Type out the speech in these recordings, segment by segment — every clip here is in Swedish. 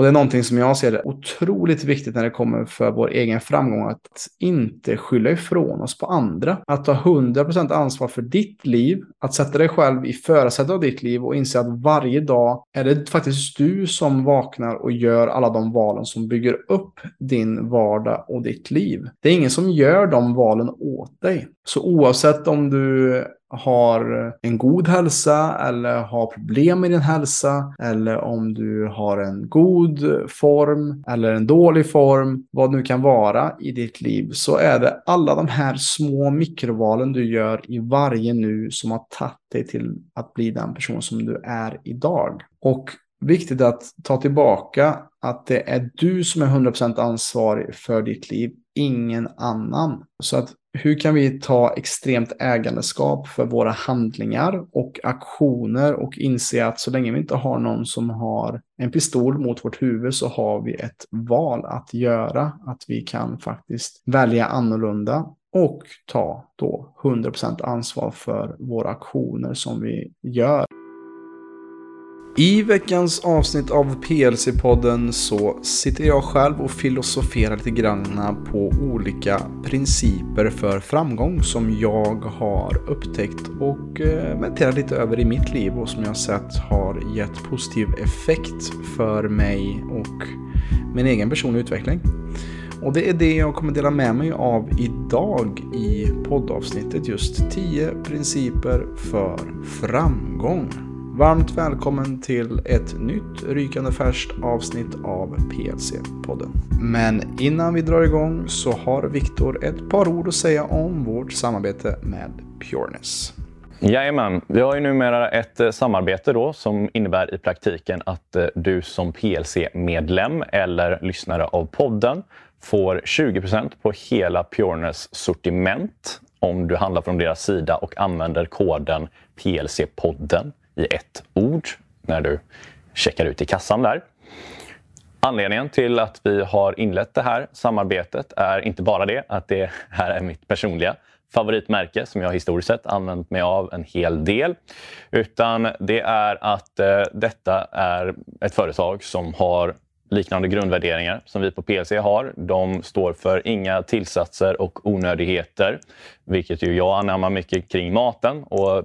Och det är någonting som jag ser är otroligt viktigt när det kommer för vår egen framgång. Att inte skylla ifrån oss på andra. Att ta 100% ansvar för ditt liv. Att sätta dig själv i förarsätet av ditt liv och inse att varje dag är det faktiskt du som vaknar och gör alla de valen som bygger upp din vardag och ditt liv. Det är ingen som gör de valen åt dig. Så oavsett om du har en god hälsa eller har problem med din hälsa eller om du har en god form eller en dålig form, vad det nu kan vara i ditt liv, så är det alla de här små mikrovalen du gör i varje nu som har tagit dig till att bli den person som du är idag. Och viktigt att ta tillbaka att det är du som är 100% ansvarig för ditt liv, ingen annan. Så att hur kan vi ta extremt ägandeskap för våra handlingar och aktioner och inse att så länge vi inte har någon som har en pistol mot vårt huvud så har vi ett val att göra. Att vi kan faktiskt välja annorlunda och ta då 100% ansvar för våra aktioner som vi gör. I veckans avsnitt av PLC-podden så sitter jag själv och filosoferar lite grann på olika principer för framgång som jag har upptäckt och eh, menterat mediterat lite över i mitt liv och som jag sett har gett positiv effekt för mig och min egen personliga utveckling. Och det är det jag kommer dela med mig av idag i poddavsnittet. Just 10 principer för framgång. Varmt välkommen till ett nytt rykande färskt avsnitt av PLC-podden. Men innan vi drar igång så har Viktor ett par ord att säga om vårt samarbete med Pureness. Jajamän, vi har ju numera ett eh, samarbete då som innebär i praktiken att eh, du som PLC-medlem eller lyssnare av podden får 20% på hela Pureness sortiment om du handlar från deras sida och använder koden PLC-podden i ett ord när du checkar ut i kassan där. Anledningen till att vi har inlett det här samarbetet är inte bara det att det här är mitt personliga favoritmärke som jag historiskt sett använt mig av en hel del. Utan det är att eh, detta är ett företag som har liknande grundvärderingar som vi på PLC har. De står för inga tillsatser och onödigheter, vilket ju jag anammar mycket kring maten. Och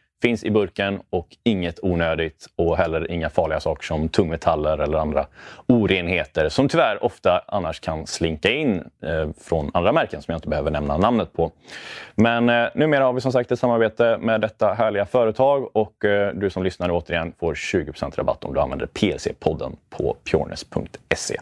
finns i burken och inget onödigt och heller inga farliga saker som tungmetaller eller andra orenheter som tyvärr ofta annars kan slinka in eh, från andra märken som jag inte behöver nämna namnet på. Men eh, numera har vi som sagt ett samarbete med detta härliga företag och eh, du som lyssnar återigen får 20% rabatt om du använder PLC-podden på pureness.se.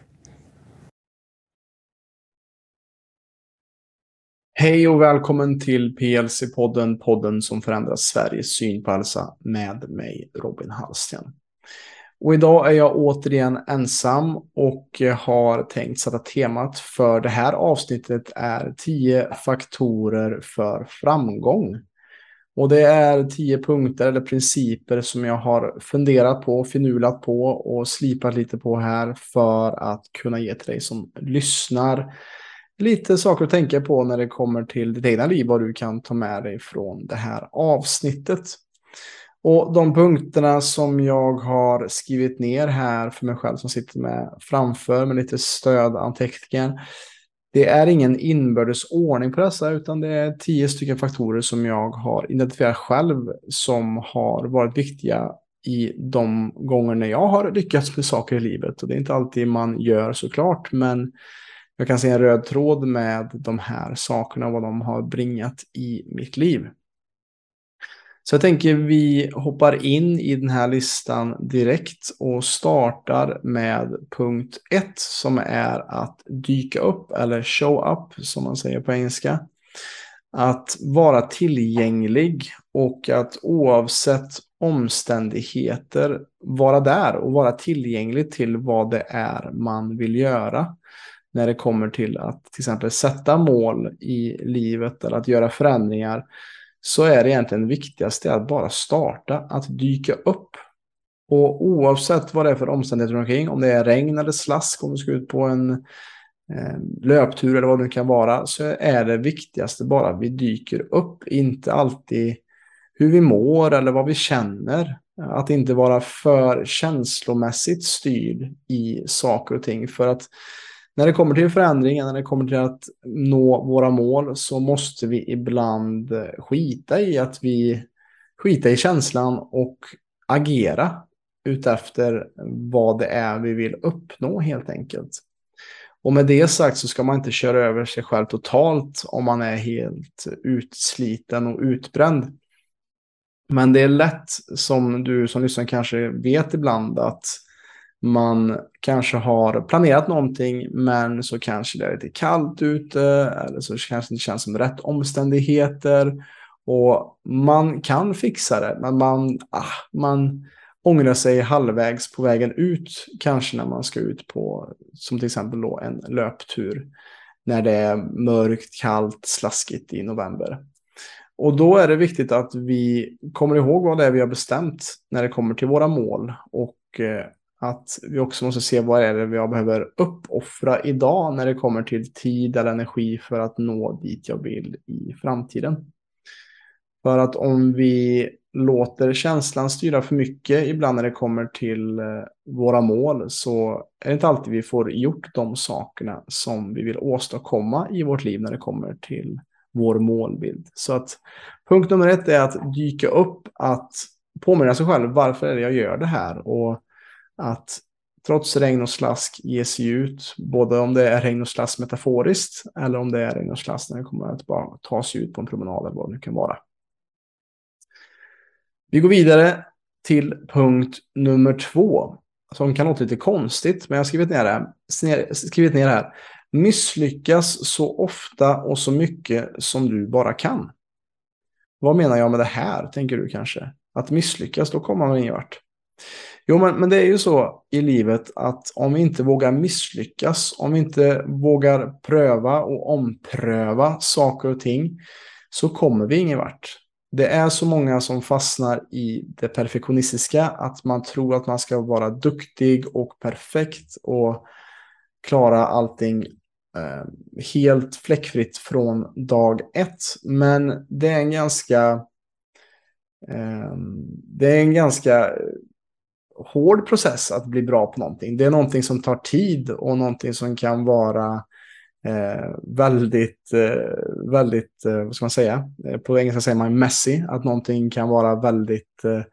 Hej och välkommen till PLC-podden, podden som förändrar Sveriges syn på hälsa med mig, Robin Hallsten. Och idag är jag återigen ensam och har tänkt sätta temat för det här avsnittet är 10 faktorer för framgång. Och det är 10 punkter eller principer som jag har funderat på, finulat på och slipat lite på här för att kunna ge till dig som lyssnar lite saker att tänka på när det kommer till ditt egna liv, vad du kan ta med dig från det här avsnittet. Och de punkterna som jag har skrivit ner här för mig själv som sitter med framför med lite stödanteckningar. Det är ingen inbördes ordning på dessa utan det är tio stycken faktorer som jag har identifierat själv som har varit viktiga i de gånger när jag har lyckats med saker i livet. Och det är inte alltid man gör såklart men jag kan se en röd tråd med de här sakerna och vad de har bringat i mitt liv. Så jag tänker vi hoppar in i den här listan direkt och startar med punkt 1 som är att dyka upp eller show up som man säger på engelska. Att vara tillgänglig och att oavsett omständigheter vara där och vara tillgänglig till vad det är man vill göra när det kommer till att till exempel sätta mål i livet eller att göra förändringar så är det egentligen det viktigaste att bara starta, att dyka upp. Och oavsett vad det är för omständigheter omkring, om det är regn eller slask, om du ska ut på en eh, löptur eller vad det nu kan vara, så är det viktigaste bara att vi dyker upp, inte alltid hur vi mår eller vad vi känner. Att inte vara för känslomässigt styrd i saker och ting. För att när det kommer till förändring, när det kommer till att nå våra mål, så måste vi ibland eh, skita i att vi skita i känslan och agera utefter vad det är vi vill uppnå helt enkelt. Och med det sagt så ska man inte köra över sig själv totalt om man är helt utsliten och utbränd. Men det är lätt, som du som lyssnar kanske vet ibland, att man kanske har planerat någonting men så kanske det är lite kallt ute eller så kanske det inte känns som rätt omständigheter. Och man kan fixa det men man, ah, man ångrar sig halvvägs på vägen ut kanske när man ska ut på som till exempel då en löptur när det är mörkt, kallt, slaskigt i november. Och då är det viktigt att vi kommer ihåg vad det är vi har bestämt när det kommer till våra mål och eh, att vi också måste se vad är det vi behöver uppoffra idag när det kommer till tid eller energi för att nå dit jag vill i framtiden. För att om vi låter känslan styra för mycket ibland när det kommer till eh, våra mål så är det inte alltid vi får gjort de sakerna som vi vill åstadkomma i vårt liv när det kommer till vår målbild. Så att punkt nummer ett är att dyka upp, att påminna sig själv varför är det jag gör det här och att trots regn och slask ge sig ut, både om det är regn och slask metaforiskt eller om det är regn och slask när det kommer att bara ta sig ut på en promenad eller vad det nu kan vara. Vi går vidare till punkt nummer två som kan låta lite konstigt, men jag har skrivit ner det, skrivit ner det här. Misslyckas så ofta och så mycket som du bara kan. Vad menar jag med det här, tänker du kanske? Att misslyckas, då kommer man ingen vart. Jo, men, men det är ju så i livet att om vi inte vågar misslyckas, om vi inte vågar pröva och ompröva saker och ting, så kommer vi ingen vart. Det är så många som fastnar i det perfektionistiska, att man tror att man ska vara duktig och perfekt och klara allting eh, helt fläckfritt från dag ett. Men det är en ganska eh, det är en ganska hård process att bli bra på någonting. Det är någonting som tar tid och någonting som kan vara eh, väldigt, eh, väldigt, eh, vad ska man säga? Eh, på engelska säger man messy, att någonting kan vara väldigt, eh,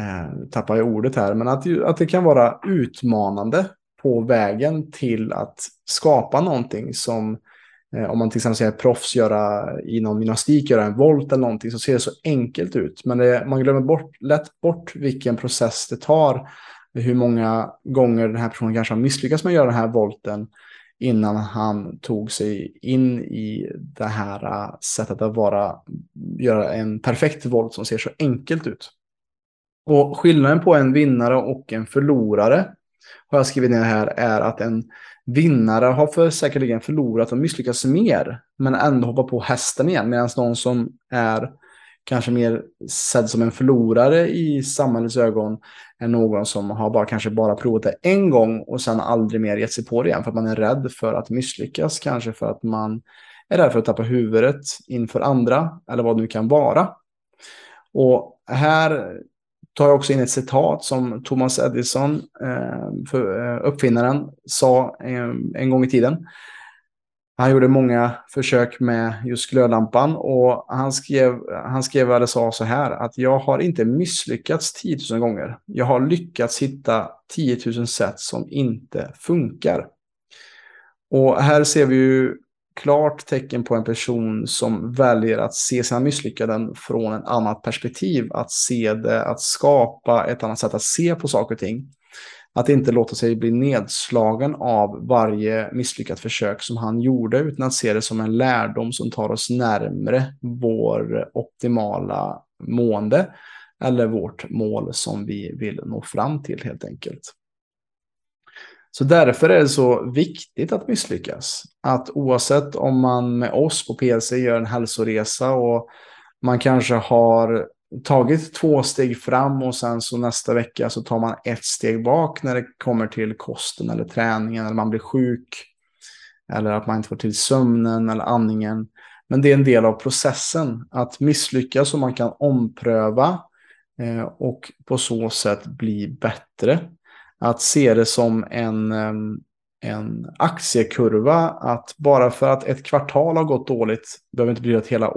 eh, tappar jag ordet här, men att, att det kan vara utmanande på vägen till att skapa någonting som Eh, Eh, om man till exempel ser proffs göra inom gymnastik, göra en volt eller någonting, så ser det så enkelt ut. Men det, man glömmer bort, lätt bort vilken process det tar. Hur många gånger den här personen kanske har misslyckats med att göra den här volten innan han tog sig in i det här eh, sättet att vara, göra en perfekt volt som ser så enkelt ut. Och skillnaden på en vinnare och en förlorare har jag skrivit ner här är att en vinnare har för säkerligen förlorat och misslyckats mer, men ändå hoppar på hästen igen. Medan någon som är kanske mer sedd som en förlorare i samhällets ögon är någon som har bara, kanske bara provat det en gång och sen aldrig mer gett sig på det igen för att man är rädd för att misslyckas, kanske för att man är rädd för att tappa huvudet inför andra eller vad det nu kan vara. Och här tar jag också in ett citat som Thomas Edison, eh, för, eh, uppfinnaren, sa eh, en gång i tiden. Han gjorde många försök med just glödlampan och han skrev, han skrev eller sa så här att jag har inte misslyckats 10 000 gånger. Jag har lyckats hitta 10 000 sätt som inte funkar. Och här ser vi ju klart tecken på en person som väljer att se sina misslyckanden från ett annat perspektiv. Att se det, att skapa ett annat sätt att se på saker och ting. Att inte låta sig bli nedslagen av varje misslyckat försök som han gjorde, utan att se det som en lärdom som tar oss närmre vår optimala mående eller vårt mål som vi vill nå fram till helt enkelt. Så därför är det så viktigt att misslyckas. Att oavsett om man med oss på PLC gör en hälsoresa och man kanske har tagit två steg fram och sen så nästa vecka så tar man ett steg bak när det kommer till kosten eller träningen eller man blir sjuk. Eller att man inte får till sömnen eller andningen. Men det är en del av processen att misslyckas och man kan ompröva eh, och på så sätt bli bättre. Att se det som en, en aktiekurva, att bara för att ett kvartal har gått dåligt behöver inte betyda att hela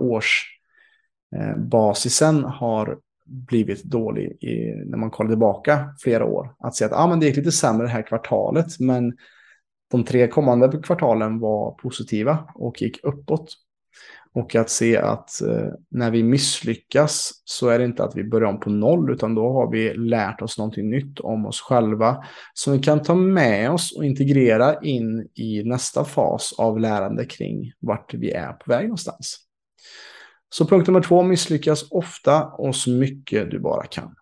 årsbasisen eh, har blivit dålig i, när man kollar tillbaka flera år. Att se att ah, men det gick lite sämre det här kvartalet, men de tre kommande kvartalen var positiva och gick uppåt. Och att se att eh, när vi misslyckas så är det inte att vi börjar om på noll, utan då har vi lärt oss någonting nytt om oss själva som vi kan ta med oss och integrera in i nästa fas av lärande kring vart vi är på väg någonstans. Så punkt nummer två, misslyckas ofta och så mycket du bara kan.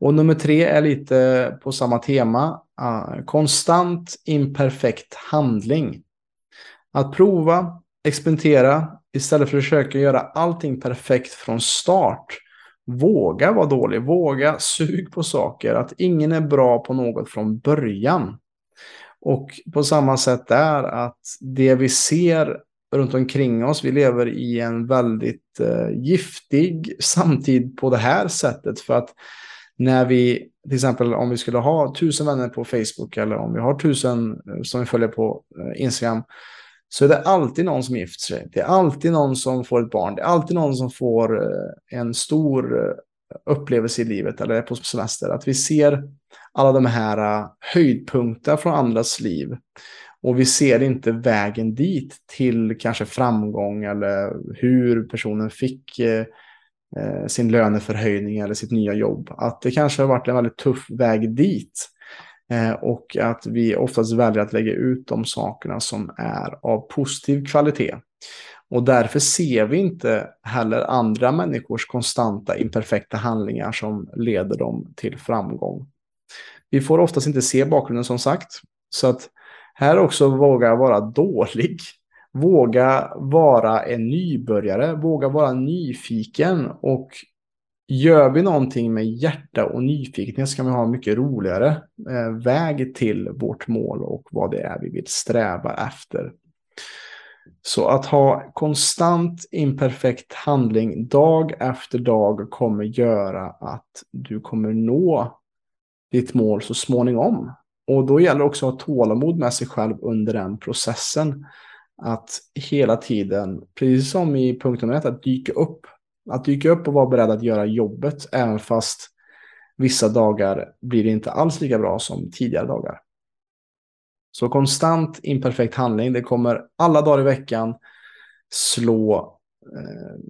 Och nummer tre är lite på samma tema. Eh, konstant imperfekt handling. Att prova, experimentera istället för att försöka göra allting perfekt från start. Våga vara dålig, våga sug på saker. Att ingen är bra på något från början. Och på samma sätt där att det vi ser runt omkring oss, vi lever i en väldigt eh, giftig samtid på det här sättet. För att när vi, till exempel om vi skulle ha tusen vänner på Facebook eller om vi har tusen eh, som vi följer på eh, Instagram så är det alltid någon som gifter sig. Det är alltid någon som får ett barn. Det är alltid någon som får eh, en stor eh, upplevelse i livet eller är på semester. Att vi ser alla de här eh, höjdpunkterna från andras liv. Och vi ser inte vägen dit till kanske framgång eller hur personen fick sin löneförhöjning eller sitt nya jobb. Att det kanske har varit en väldigt tuff väg dit. Eh, och att vi oftast väljer att lägga ut de sakerna som är av positiv kvalitet. Och därför ser vi inte heller andra människors konstanta imperfekta handlingar som leder dem till framgång. Vi får oftast inte se bakgrunden som sagt. Så att här också våga vara dålig. Våga vara en nybörjare, våga vara nyfiken och Gör vi någonting med hjärta och nyfikenhet så kan vi ha en mycket roligare eh, väg till vårt mål och vad det är vi vill sträva efter. Så att ha konstant imperfekt handling dag efter dag kommer göra att du kommer nå ditt mål så småningom. Och då gäller det också att ha tålamod med sig själv under den processen. Att hela tiden, precis som i punkt nummer ett, att dyka upp att dyka upp och vara beredd att göra jobbet även fast vissa dagar blir det inte alls lika bra som tidigare dagar. Så konstant imperfekt handling, det kommer alla dagar i veckan slå eh,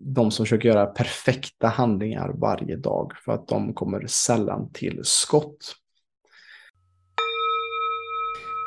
de som försöker göra perfekta handlingar varje dag för att de kommer sällan till skott.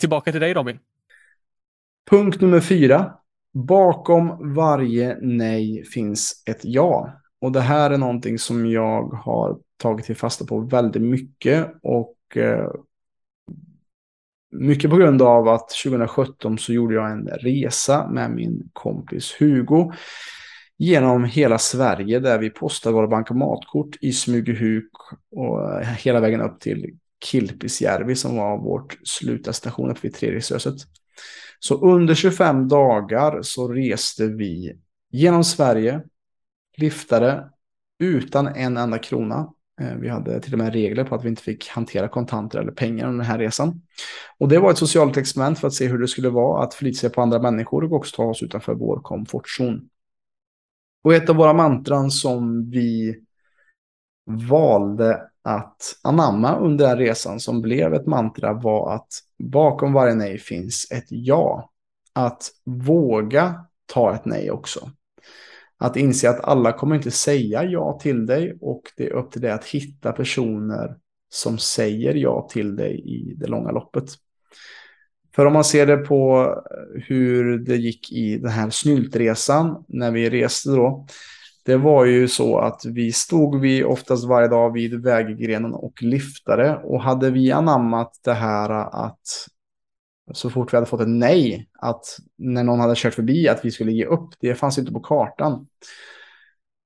Tillbaka till dig Robin. Punkt nummer fyra. Bakom varje nej finns ett ja. Och det här är någonting som jag har tagit till fasta på väldigt mycket. Och eh, mycket på grund av att 2017 så gjorde jag en resa med min kompis Hugo genom hela Sverige där vi postade våra bankomatkort i Smygehuk och hela vägen upp till Kilpisjärvi som var vårt slutastation uppe vid Treriksröset. Så under 25 dagar så reste vi genom Sverige, liftade utan en enda krona. Eh, vi hade till och med regler på att vi inte fick hantera kontanter eller pengar under den här resan. Och det var ett socialt experiment för att se hur det skulle vara att förlita sig på andra människor och också ta oss utanför vår komfortzon. Och ett av våra mantran som vi valde att anamma under den resan som blev ett mantra var att bakom varje nej finns ett ja. Att våga ta ett nej också. Att inse att alla kommer inte säga ja till dig och det är upp till dig att hitta personer som säger ja till dig i det långa loppet. För om man ser det på eh, hur det gick i den här snyltresan när vi reste då. Det var ju så att vi stod vi oftast varje dag vid väggrenen och lyftade. Och hade vi anammat det här att så fort vi hade fått ett nej, att när någon hade kört förbi att vi skulle ge upp, det fanns inte på kartan.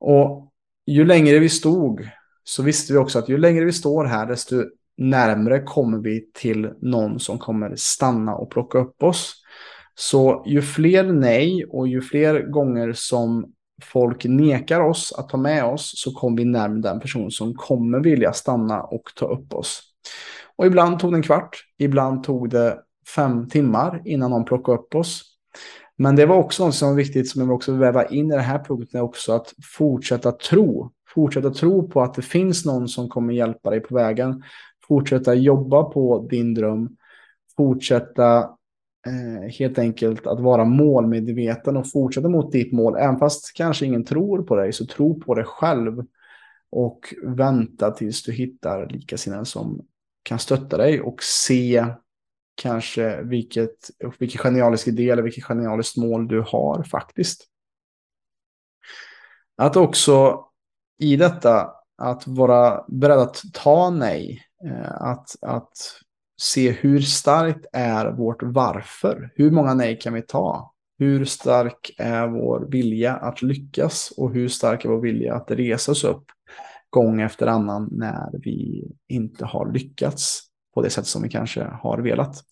Och ju längre vi stod så visste vi också att ju längre vi står här, desto närmre kommer vi till någon som kommer stanna och plocka upp oss. Så ju fler nej och ju fler gånger som folk nekar oss att ta med oss så kommer vi närmare den person som kommer vilja stanna och ta upp oss. Och ibland tog det en kvart, ibland tog det fem timmar innan någon plockade upp oss. Men det var också något som var viktigt som jag också väva in i den här punkten också att fortsätta tro. Fortsätta tro på att det finns någon som kommer hjälpa dig på vägen. Fortsätta jobba på din dröm. Fortsätta eh, helt enkelt att vara målmedveten och fortsätta mot ditt mål. Även fast kanske ingen tror på dig så tro på dig själv. Och vänta tills du hittar likasinnade som kan stötta dig och se kanske vilket, vilken genialisk idé eller vilket genialiskt mål du har faktiskt. Att också i detta att vara beredd att ta nej, eh, att, att se hur starkt är vårt varför. Hur många nej kan vi ta? Hur stark är vår vilja att lyckas och hur stark är vår vilja att resa oss upp gång efter annan när vi inte har lyckats på det sätt som vi kanske har velat.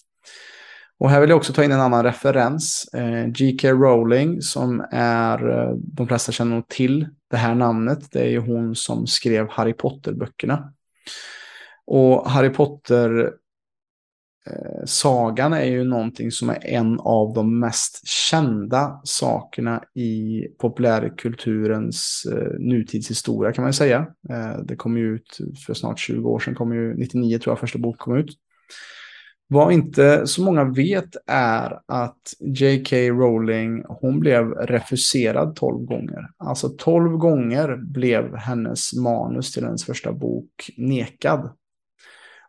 Och här vill jag också ta in en annan referens. Eh, G.K. Rowling som är, eh, de flesta känner nog till det här namnet. Det är ju hon som skrev Harry Potter-böckerna. Och Harry Potter Eh, sagan är ju någonting som är en av de mest kända sakerna i populärkulturens eh, nutidshistoria kan man säga. Eh, det kom ju ut för snart 20 år sedan, kom ju 99 tror jag första bok kom ut. Vad inte så många vet är att J.K. Rowling, hon blev refuserad 12 gånger. Alltså 12 gånger blev hennes manus till hennes första bok nekad.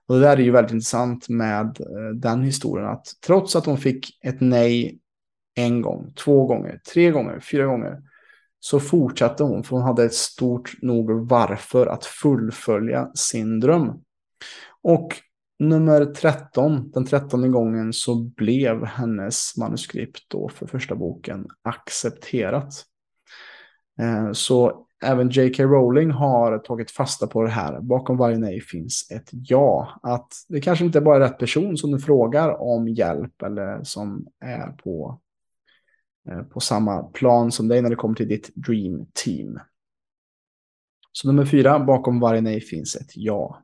Och det där är ju väldigt intressant med eh, den historien att trots att hon fick ett nej en gång, två gånger, tre gånger, fyra gånger så fortsatte hon för hon hade ett stort nog varför att fullfölja sin dröm. Och nummer 13, den trettonde gången så blev hennes manuskript då för första boken accepterat. Eh, så även J.K. Rowling har tagit fasta på det här. Bakom varje nej finns ett ja. Att det kanske inte bara är rätt person som du frågar om hjälp eller som är på, eh, på samma plan som dig när det kommer till ditt dream team. Så nummer fyra, bakom varje nej finns ett ja.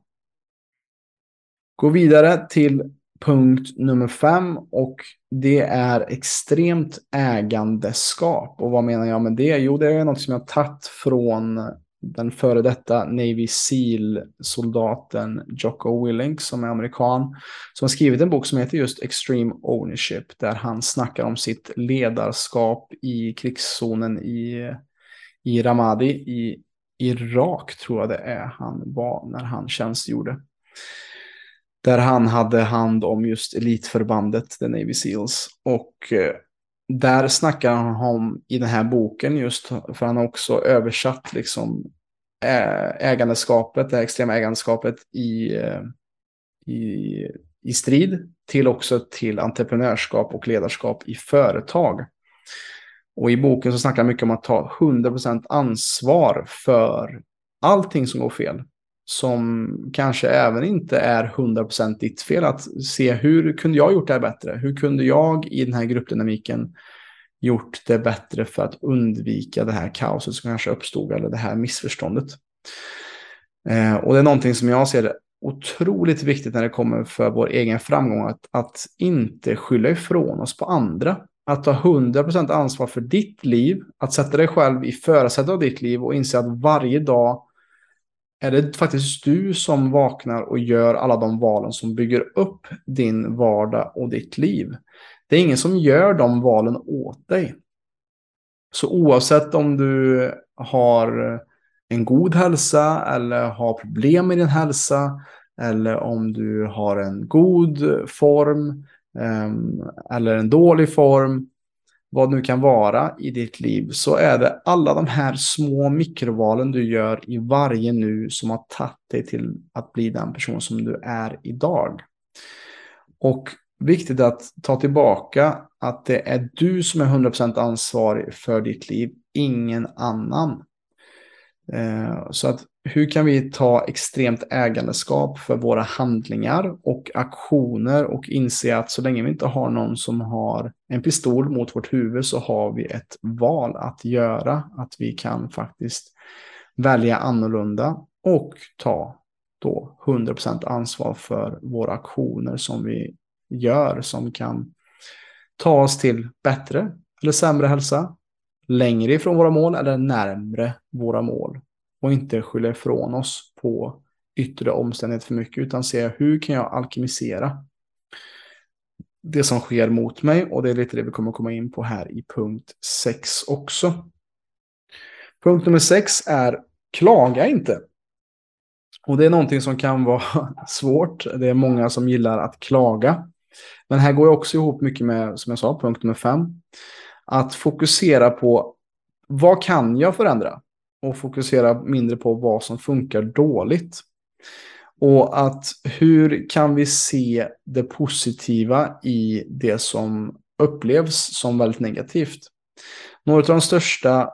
Gå vidare till punkt nummer fem och det är extremt ägandeskap. Och vad menar jag med det? Jo, det är något som jag tagit från den före detta Navy Seal-soldaten Jocko Willink som är amerikan. Som har skrivit en bok som heter just Extreme Ownership. Där han snackar om sitt ledarskap i krigszonen i, i Ramadi i Irak tror jag det är han var när han tjänstgjorde. Där han hade hand om just elitförbandet, The Navy Seals. Och eh, där snackar han om i den här boken just, för han har också översatt liksom ägandeskapet, det extrema ägandeskapet i, eh, i, i strid till också till entreprenörskap och ledarskap i företag. Och i boken så snackar han mycket om att ta 100% ansvar för allting som går fel som kanske även inte är 100% ditt fel. Att se hur kunde jag gjort det här bättre? Hur kunde jag i den här gruppdynamiken gjort det bättre för att undvika det här kaoset som kanske uppstod eller det här missförståndet. Eh, och det är någonting som jag ser det otroligt viktigt när det kommer för vår egen framgång att, att inte skylla ifrån oss på andra. Att ta 100% ansvar för ditt liv, att sätta dig själv i förarsätet av ditt liv och inse att varje dag är det faktiskt du som vaknar och gör alla de valen som bygger upp din vardag och ditt liv. Det är ingen som gör de valen åt dig. Så oavsett om du har en god hälsa eller har problem med din hälsa eller om du har en god form ehm, eller en dålig form, vad nu kan vara i ditt liv, så är det alla de här små mikrovalen du gör i varje nu som har tagit dig till att bli den person som du är idag. Och viktigt att ta tillbaka att det är du som är 100% ansvarig för ditt liv, ingen annan. Eh, så att hur kan vi ta extremt ägandeskap för våra handlingar och aktioner och inse att så länge vi inte har någon som har en pistol mot vårt huvud så har vi ett val att göra. Att vi kan faktiskt välja annorlunda och ta då 100% ansvar för våra aktioner som vi gör som kan ta oss till bättre eller sämre hälsa, längre ifrån våra mål eller närmre våra mål. Och inte skylla ifrån oss på yttre omständigheter för mycket, utan se hur kan jag alkemisera det som sker mot mig. Och det är lite det vi kommer komma in på här i punkt 6 också. Punkt nummer 6 är klaga inte. Och det är någonting som kan vara svårt. Det är många som gillar att klaga. Men här går jag också ihop mycket med, som jag sa, punkt nummer 5. Att fokusera på vad kan jag förändra? Och fokusera mindre på vad som funkar dåligt. Och att hur kan vi se det positiva i det som upplevs som väldigt negativt. Några av de största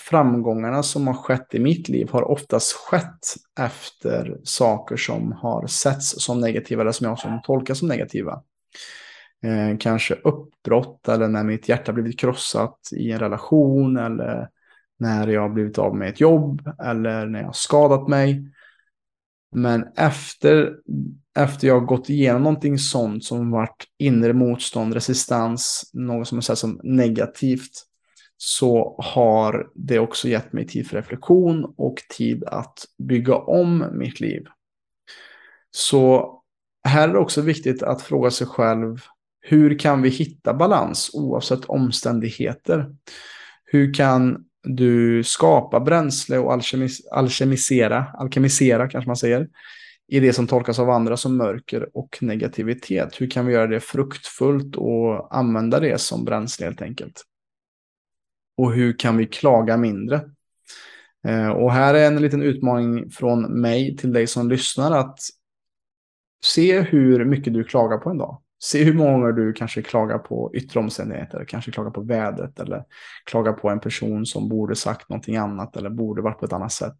framgångarna som har skett i mitt liv har oftast skett efter saker som har setts som negativa eller som jag som tolkar som negativa. Eh, kanske uppbrott eller när mitt hjärta blivit krossat i en relation eller när jag har blivit av med ett jobb eller när jag har skadat mig. Men efter, efter jag har gått igenom någonting sånt som varit inre motstånd, resistans, något som jag sett som negativt, så har det också gett mig tid för reflektion och tid att bygga om mitt liv. Så här är det också viktigt att fråga sig själv, hur kan vi hitta balans oavsett omständigheter? Hur kan du skapa bränsle och alkemis alkemisera, alkemisera kanske man säger, i det som tolkas av andra som mörker och negativitet? Hur kan vi göra det fruktfullt och använda det som bränsle helt enkelt? Och hur kan vi klaga mindre? Eh, och här är en liten utmaning från mig till dig som lyssnar att se hur mycket du klagar på en dag. Se hur många gånger du kanske klagar på yttre omständigheter, kanske klagar på vädret eller klagar på en person som borde sagt någonting annat eller borde varit på ett annat sätt.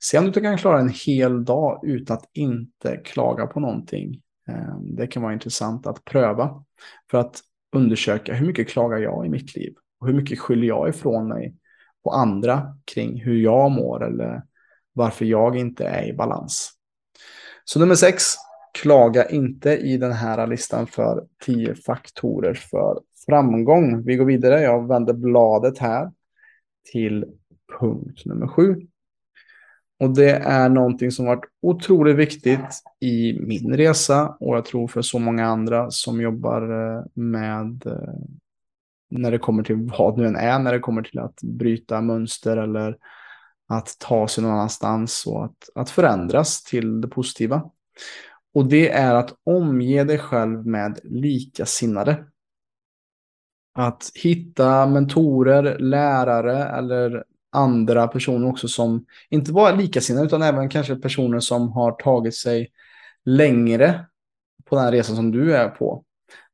Se om du kan klara en hel dag utan att inte klaga på någonting. Ehm, det kan vara intressant att pröva för att undersöka hur mycket klagar jag i mitt liv och hur mycket skyller jag ifrån mig på andra kring hur jag mår eller varför jag inte är i balans. Så nummer sex, klaga inte i den här listan för 10 faktorer för framgång. Vi går vidare. Jag vänder bladet här till punkt nummer 7. Och det är någonting som varit otroligt viktigt i min resa och jag tror för så många andra som jobbar eh, med eh, när det kommer till vad nu än är, när det kommer till att bryta mönster eller att ta sig någon annanstans och att, att förändras till det positiva. Och det är att omge dig själv med likasinnade. Att hitta mentorer, lärare eller andra personer också som inte bara är likasinnade utan även kanske personer som har tagit sig längre på den här resan som du är på.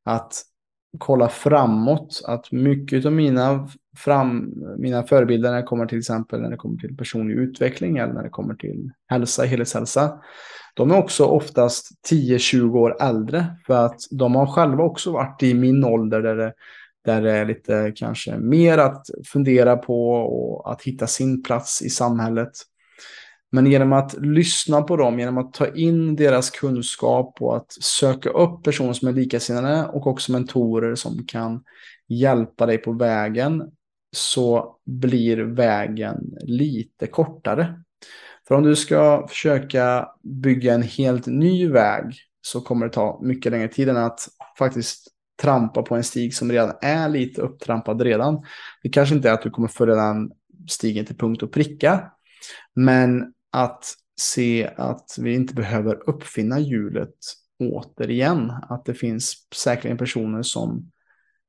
Att kolla framåt, att mycket av mina, fram, mina förebilder när det kommer till exempel när det kommer till personlig utveckling eller när det kommer till hälsa, helhetshälsa, de är också oftast 10-20 år äldre för att de har själva också varit i min ålder där det, där det är lite kanske mer att fundera på och att hitta sin plats i samhället. Men genom att lyssna på dem, genom att ta in deras kunskap och att söka upp personer som är likasinnade och också mentorer som kan hjälpa dig på vägen så blir vägen lite kortare. För om du ska försöka bygga en helt ny väg så kommer det ta mycket längre tid än att faktiskt trampa på en stig som redan är lite upptrampad redan. Det kanske inte är att du kommer följa den stigen till punkt och pricka. Men att se att vi inte behöver uppfinna hjulet återigen. Att det finns säkerligen personer som,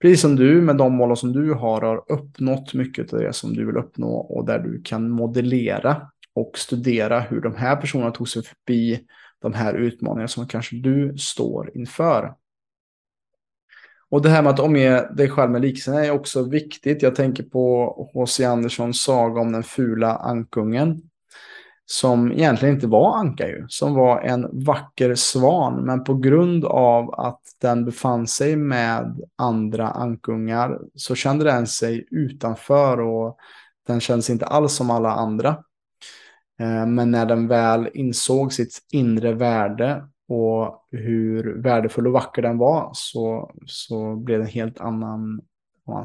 precis som du, med de mål som du har, har uppnått mycket av det som du vill uppnå och där du kan modellera och studera hur de här personerna tog sig förbi de här utmaningarna som kanske du står inför. Och det här med att omge dig själv med liknelser är också viktigt. Jag tänker på H.C. Anderssons saga om den fula ankungen. Som egentligen inte var anka ju, som var en vacker svan. Men på grund av att den befann sig med andra ankungar så kände den sig utanför och den kändes inte alls som alla andra. Eh, men när den väl insåg sitt inre värde och hur värdefull och vacker den var så, så blev det en helt annan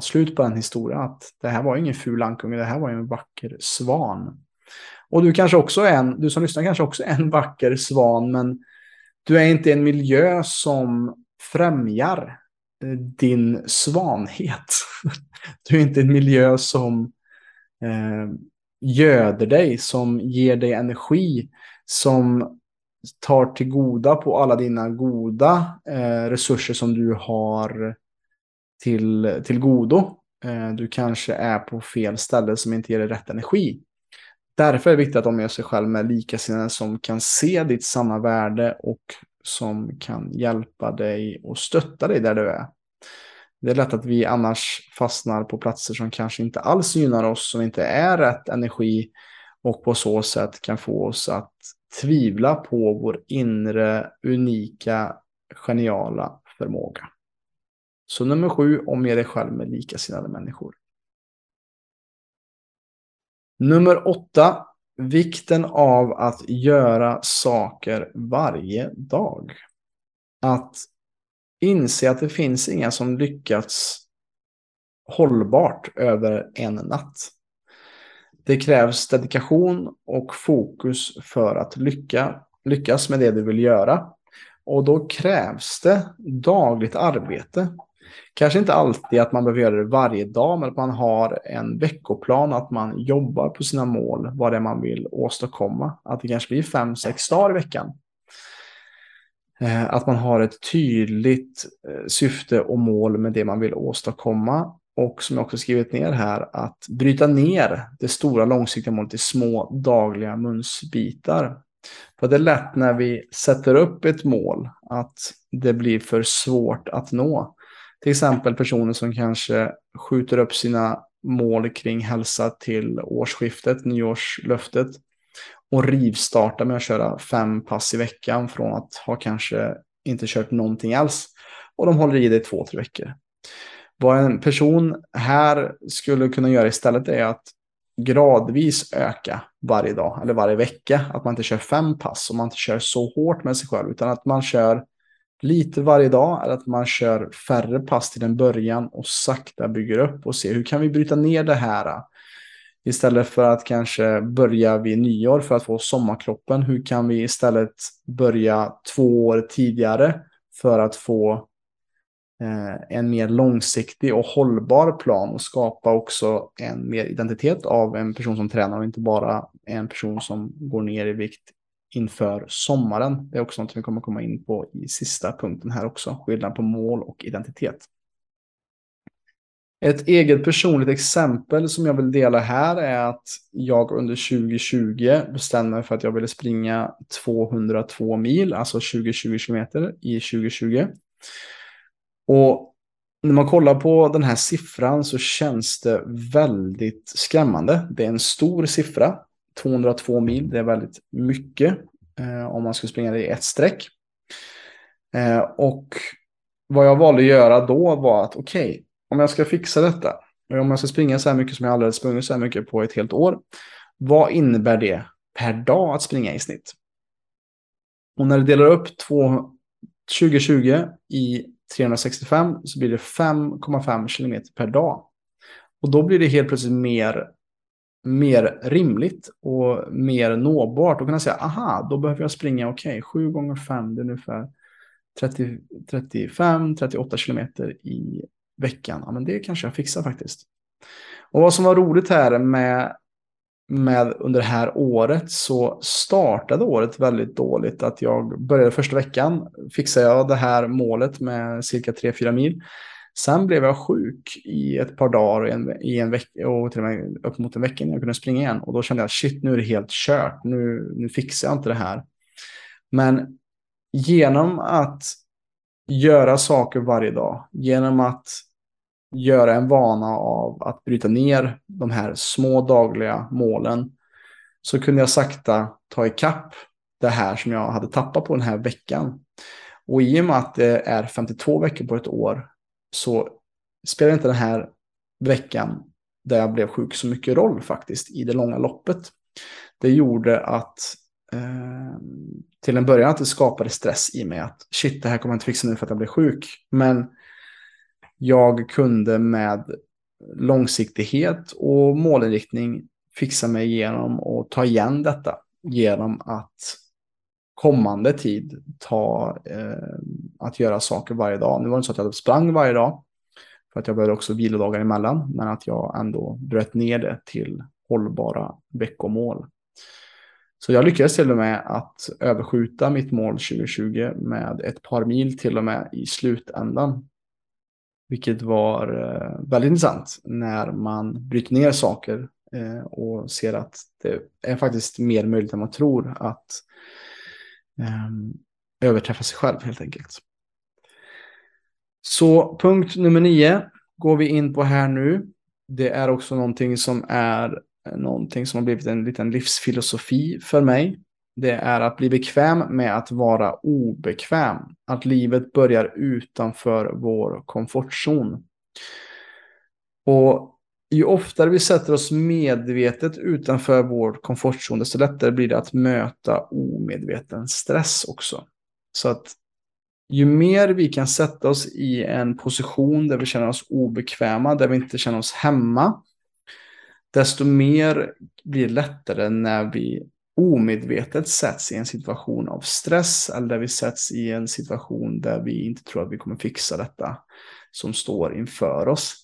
slut på den historien. Att det här var ingen ful ankunge, det här var en vacker svan. Och du kanske också är en, du som lyssnar kanske också är en vacker svan, men du är inte en miljö som främjar eh, din svanhet. Du är inte en miljö som eh, göder dig, som ger dig energi, som tar till goda på alla dina goda eh, resurser som du har till, till godo. Eh, du kanske är på fel ställe som inte ger dig rätt energi. Därför är det viktigt att omge sig själv med likasinnade som kan se ditt sanna värde och som kan hjälpa dig och stötta dig där du är. Det är lätt att vi annars fastnar på platser som kanske inte alls gynnar oss, som inte är rätt energi och på så sätt kan få oss att tvivla på vår inre, unika, geniala förmåga. Så nummer sju, omge dig själv med likasinnade människor. Nummer åtta, vikten av att göra saker varje dag. Att inse att det finns inga som lyckats hållbart över en natt. Det krävs dedikation och fokus för att lycka, lyckas med det du vill göra. Och då krävs det dagligt arbete. Kanske inte alltid att man behöver göra det varje dag, men att man har en veckoplan, att man jobbar på sina mål, vad det är man vill åstadkomma. Att det kanske blir fem, sex dagar i veckan. Eh, att man har ett tydligt eh, syfte och mål med det man vill åstadkomma och som jag också skrivit ner här, att bryta ner det stora långsiktiga målet i små dagliga munsbitar. För det är lätt när vi sätter upp ett mål att det blir för svårt att nå. Till exempel personer som kanske skjuter upp sina mål kring hälsa till årsskiftet, nyårslöftet. Och rivstartar med att köra fem pass i veckan från att ha kanske inte kört någonting alls. Och de håller i det i två, tre veckor. Vad en person här skulle kunna göra istället är att gradvis öka varje dag eller varje vecka. Att man inte kör fem pass och man inte kör så hårt med sig själv utan att man kör lite varje dag eller att man kör färre pass till en början och sakta bygger upp och ser hur kan vi bryta ner det här istället för att kanske börja vid nyår för att få sommarkroppen. Hur kan vi istället börja två år tidigare för att få eh, en mer långsiktig och hållbar plan och skapa också en mer identitet av en person som tränar och inte bara en person som går ner i vikt inför sommaren. Det är också något vi kommer komma in på i sista punkten här också. Skillnad på mål och identitet. Ett eget personligt exempel som jag vill dela här är att jag under 2020 bestämde mig för att jag ville springa 202 mil, alltså 20-20 kilometer i 2020. Och när man kollar på den här siffran så känns det väldigt skrämmande. Det är en stor siffra. 202 mil, det är väldigt mycket eh, om man skulle springa det i ett streck. Eh, och vad jag valde att göra då var att okej, okay, om jag ska fixa detta, om jag ska springa så här mycket som jag aldrig sprungit så här mycket på ett helt år, vad innebär det per dag att springa i snitt? Och när du delar upp 2020 i 365 så blir det 5,5 kilometer per dag. Och då blir det helt plötsligt mer mer rimligt och mer nåbart Då kan jag säga aha, då behöver jag springa, okej, okay, 7 gånger 5, det är ungefär 30, 35, 38 kilometer i veckan. Ja, men det kanske jag fixar faktiskt. Och vad som var roligt här med, med under det här året så startade året väldigt dåligt. Att jag började första veckan, fixade jag det här målet med cirka 3-4 mil. Sen blev jag sjuk i ett par dagar i en, i en vecka och till och med upp mot en vecka innan jag kunde springa igen. Och då kände jag shit, nu är det helt kört. Nu, nu fixar jag inte det här. Men genom att göra saker varje dag, genom att göra en vana av att bryta ner de här små dagliga målen, så kunde jag sakta ta ikapp det här som jag hade tappat på den här veckan. Och i och med att det är 52 veckor på ett år så spelar inte den här veckan där jag blev sjuk så mycket roll faktiskt i det långa loppet. Det gjorde att eh, till en början att det skapade stress i mig att shit, det här kommer jag inte fixa nu för att jag blir sjuk. Men jag kunde med långsiktighet och målinriktning fixa mig igenom och ta igen detta genom att kommande tid ta eh, att göra saker varje dag. Nu var det inte så att jag sprang varje dag för att jag behövde också vilodagar emellan, men att jag ändå bröt ner det till hållbara veckomål. Så jag lyckades till och med att överskjuta mitt mål 2020 med ett par mil till och med i slutändan. Vilket var eh, väldigt intressant när man bryter ner saker eh, och ser att det är faktiskt mer möjligt än man tror att ehm, överträffa sig själv helt enkelt. Så punkt nummer nio går vi in på här nu. Det är också någonting som är eh, någonting som har blivit en liten livsfilosofi för mig. Det är att bli bekväm med att vara obekväm. Att livet börjar utanför vår komfortzon. Och ju oftare vi sätter oss medvetet utanför vår komfortzon, desto lättare blir det att möta omedveten stress också. Så att ju mer vi kan sätta oss i en position där vi känner oss obekväma, där vi inte känner oss hemma, desto mer blir det lättare när vi omedvetet sätts i en situation av stress eller där vi sätts i en situation där vi inte tror att vi kommer fixa detta som står inför oss.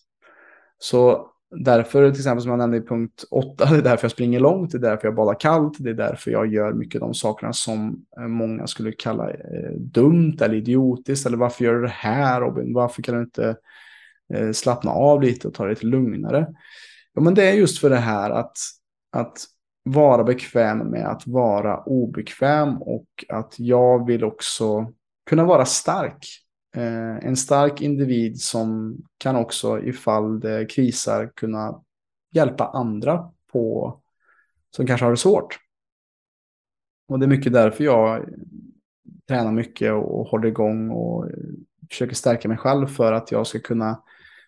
Så därför, till exempel som jag nämnde i punkt 8, det är därför jag springer långt, det är därför jag badar kallt, det är därför jag gör mycket av de sakerna som eh, många skulle kalla eh, dumt eller idiotiskt, eller varför gör du det här Robin, varför kan du inte eh, slappna av lite och ta det lite lugnare? Ja, men det är just för det här att, att vara bekväm med att vara obekväm och att jag vill också kunna vara stark. Eh, en stark individ som kan också ifall det krisar kunna hjälpa andra på som kanske har det svårt. Och det är mycket därför jag tränar mycket och håller igång och eh, försöker stärka mig själv för att jag ska kunna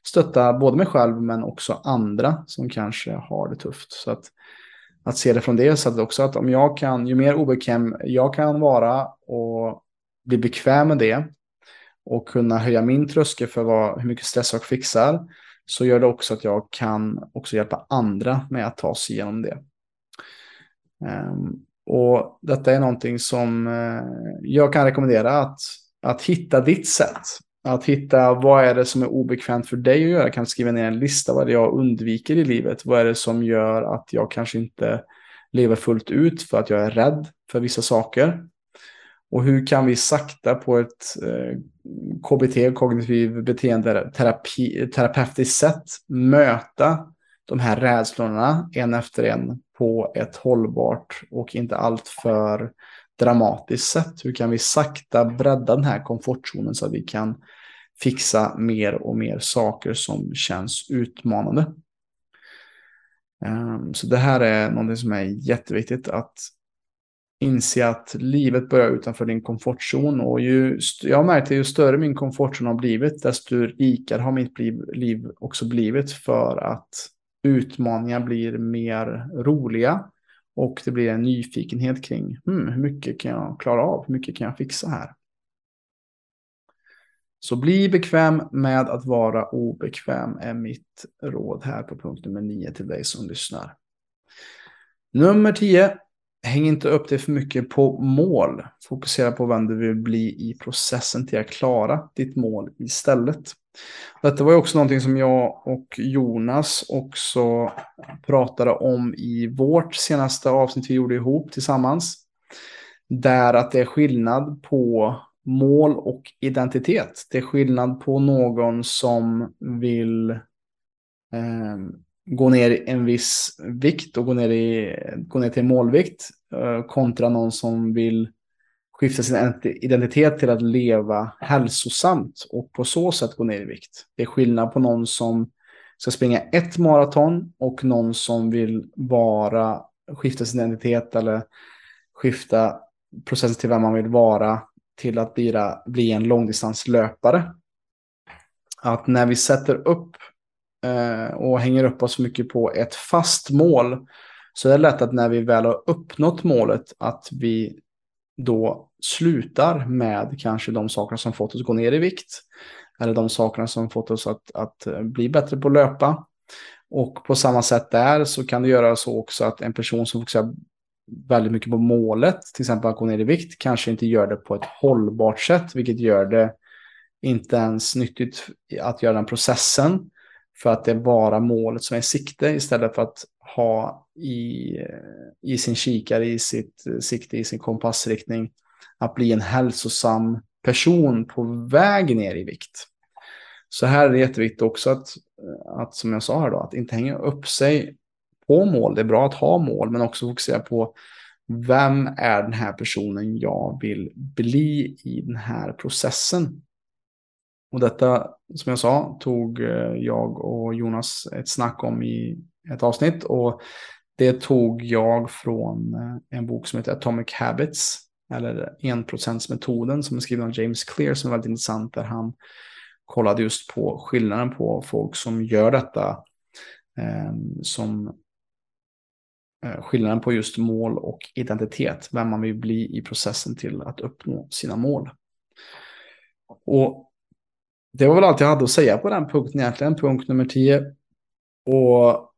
stötta både mig själv men också andra som kanske har det tufft. Så att, att se det från det sättet också att om jag kan, ju mer obekväm jag kan vara och bli bekväm med det och kunna höja min tröskel för vad, hur mycket stress jag fixar så gör det också att jag kan också hjälpa andra med att ta sig igenom det. Um, och detta är någonting som eh, jag kan rekommendera att, att hitta ditt sätt. Att hitta vad är det som är obekvämt för dig att göra. Kan skriva ner en lista vad det är jag undviker i livet. Vad är det som gör att jag kanske inte lever fullt ut för att jag är rädd för vissa saker. Och hur kan vi sakta på ett eh, KBT, kognitiv beteendeterapi, terapeutiskt sätt möta de här rädslorna en efter en på ett hållbart och inte alltför dramatiskt sätt. Hur kan vi sakta bredda den här komfortzonen så att vi kan fixa mer och mer saker som känns utmanande. Ehm, så det här är någonting som är jätteviktigt att inse att livet börjar utanför din komfortzon och ju, jag har märkt att ju större min komfortzon har blivit desto rikare har mitt liv också blivit för att utmaningar blir mer roliga och det blir en nyfikenhet kring hmm, hur mycket kan jag klara av, hur mycket kan jag fixa här. Så bli bekväm med att vara obekväm är mitt råd här på punkt nummer nio till dig som lyssnar. Nummer 10. Häng inte upp dig för mycket på mål. Fokusera på vem du vill bli i processen till att klara ditt mål istället. Detta var ju också någonting som jag och Jonas också pratade om i vårt senaste avsnitt vi gjorde ihop tillsammans. Där att det är skillnad på mål och identitet. Det är skillnad på någon som vill eh, gå ner i en viss vikt och gå ner, i, gå ner till målvikt eh, kontra någon som vill skifta sin identitet till att leva hälsosamt och på så sätt gå ner i vikt. Det är skillnad på någon som ska springa ett maraton och någon som vill bara skifta sin identitet eller skifta processen till vem man vill vara till att bli, bli en långdistanslöpare. Att när vi sätter upp eh, och hänger upp oss mycket på ett fast mål så är det lätt att när vi väl har uppnått målet att vi då slutar med kanske de sakerna som fått oss att gå ner i vikt. Eller de sakerna som fått oss att, att eh, bli bättre på att löpa. Och på samma sätt där så kan det göra så också att en person som fokuserar väldigt mycket på målet, till exempel att gå ner i vikt, kanske inte gör det på ett hållbart sätt, vilket gör det inte ens nyttigt att göra den processen. För att det är bara målet som är i sikte istället för att ha i, i sin kikare, i sitt sikte, i sin kompassriktning, att bli en hälsosam person på väg ner i vikt. Så här är det jätteviktigt också att, att som jag sa här då, att inte hänga upp sig på mål. Det är bra att ha mål, men också fokusera på vem är den här personen jag vill bli i den här processen. Och detta, som jag sa, tog eh, jag och Jonas ett snack om i ett avsnitt. Och det tog jag från eh, en bok som heter Atomic Habits, eller enprocentsmetoden som är skriven av James Clear som är väldigt intressant där han kollade just på skillnaden på folk som gör detta eh, som Eh, skillnaden på just mål och identitet, vem man vill bli i processen till att uppnå sina mål. Och det var väl allt jag hade att säga på den punkten egentligen, punkt nummer 10. Och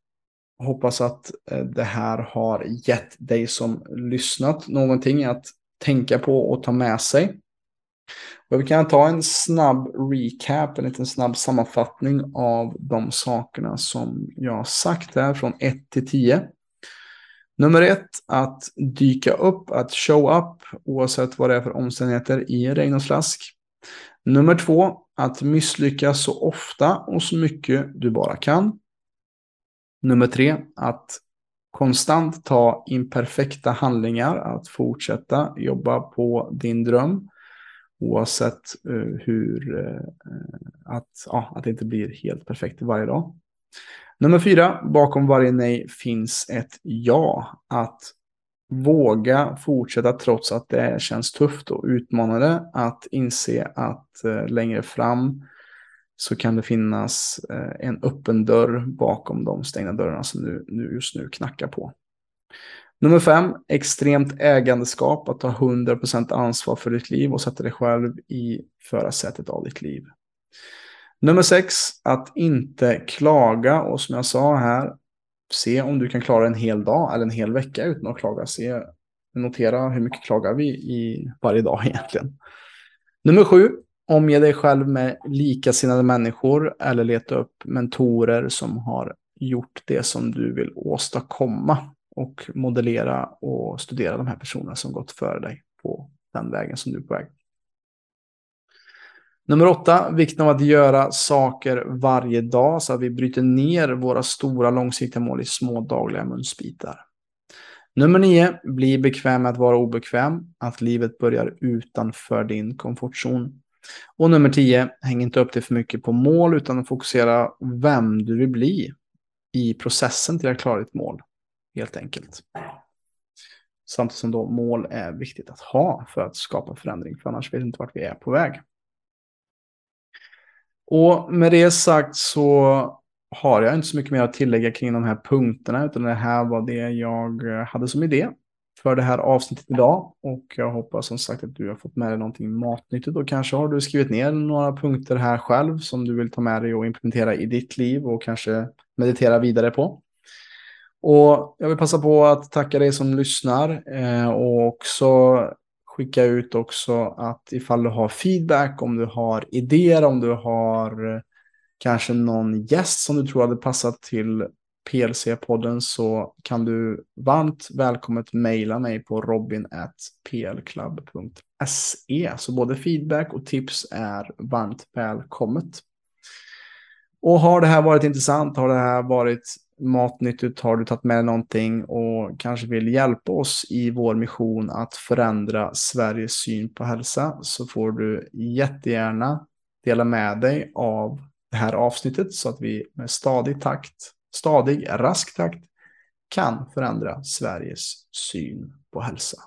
hoppas att eh, det här har gett dig som lyssnat någonting att tänka på och ta med sig. Och vi kan ta en snabb recap, en liten snabb sammanfattning av de sakerna som jag har sagt här från 1 till 10. Nummer ett, att dyka upp, att show up oavsett vad det är för omständigheter i regn och slask. Nummer två, att misslyckas så ofta och så mycket du bara kan. Nummer tre, att konstant ta imperfekta handlingar, att fortsätta jobba på din dröm. Oavsett eh, hur, eh, att, ja, att det inte blir helt perfekt varje dag. Nummer fyra, bakom varje nej finns ett ja. Att våga fortsätta trots att det känns tufft och utmanande. Att inse att eh, längre fram så kan det finnas eh, en öppen dörr bakom de stängda dörrarna som du, nu just nu knackar på. Nummer fem, extremt ägandeskap, att ta 100% ansvar för ditt liv och sätta dig själv i förarsätet av ditt liv. Nummer sex, att inte klaga och som jag sa här, se om du kan klara en hel dag eller en hel vecka utan att klaga. Se, notera hur mycket klagar vi i varje dag egentligen. Nummer sju, Omge dig själv med likasinnade människor eller leta upp mentorer som har gjort det som du vill åstadkomma och modellera och studera de här personerna som gått före dig på den vägen som du är på väg. Nummer åtta, vikten av att göra saker varje dag så att vi bryter ner våra stora långsiktiga mål i små dagliga munsbitar. Nummer nio, bli bekväm med att vara obekväm, att livet börjar utanför din komfortzon. Och nummer tio, häng inte upp dig för mycket på mål utan fokusera vem du vill bli i processen till att klara ditt mål. Helt enkelt. Samtidigt som då mål är viktigt att ha för att skapa förändring, för annars vet vi inte vart vi är på väg. Och med det sagt så har jag inte så mycket mer att tillägga kring de här punkterna, utan det här var det jag eh, hade som idé för det här avsnittet idag. Och jag hoppas som sagt att du har fått med dig någonting matnyttigt och kanske har du skrivit ner några punkter här själv som du vill ta med dig och implementera i ditt liv och kanske meditera vidare på. Och jag vill passa på att tacka dig som lyssnar eh, och också skicka ut också att ifall du har feedback, om du har idéer, om du har eh, kanske någon gäst som du tror hade passat till PLC-podden så kan du varmt välkommet mejla mig på robin.plclub.se. Så både feedback och tips är varmt välkommet. Och har det här varit intressant, har det här varit matnyttigt, har du tagit med någonting och kanske vill hjälpa oss i vår mission att förändra Sveriges syn på hälsa så får du jättegärna dela med dig av det här avsnittet så att vi med stadig takt, stadig, rask takt kan förändra Sveriges syn på hälsa.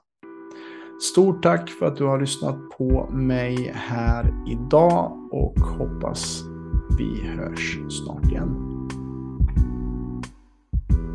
Stort tack för att du har lyssnat på mig här idag och hoppas vi hörs snart igen.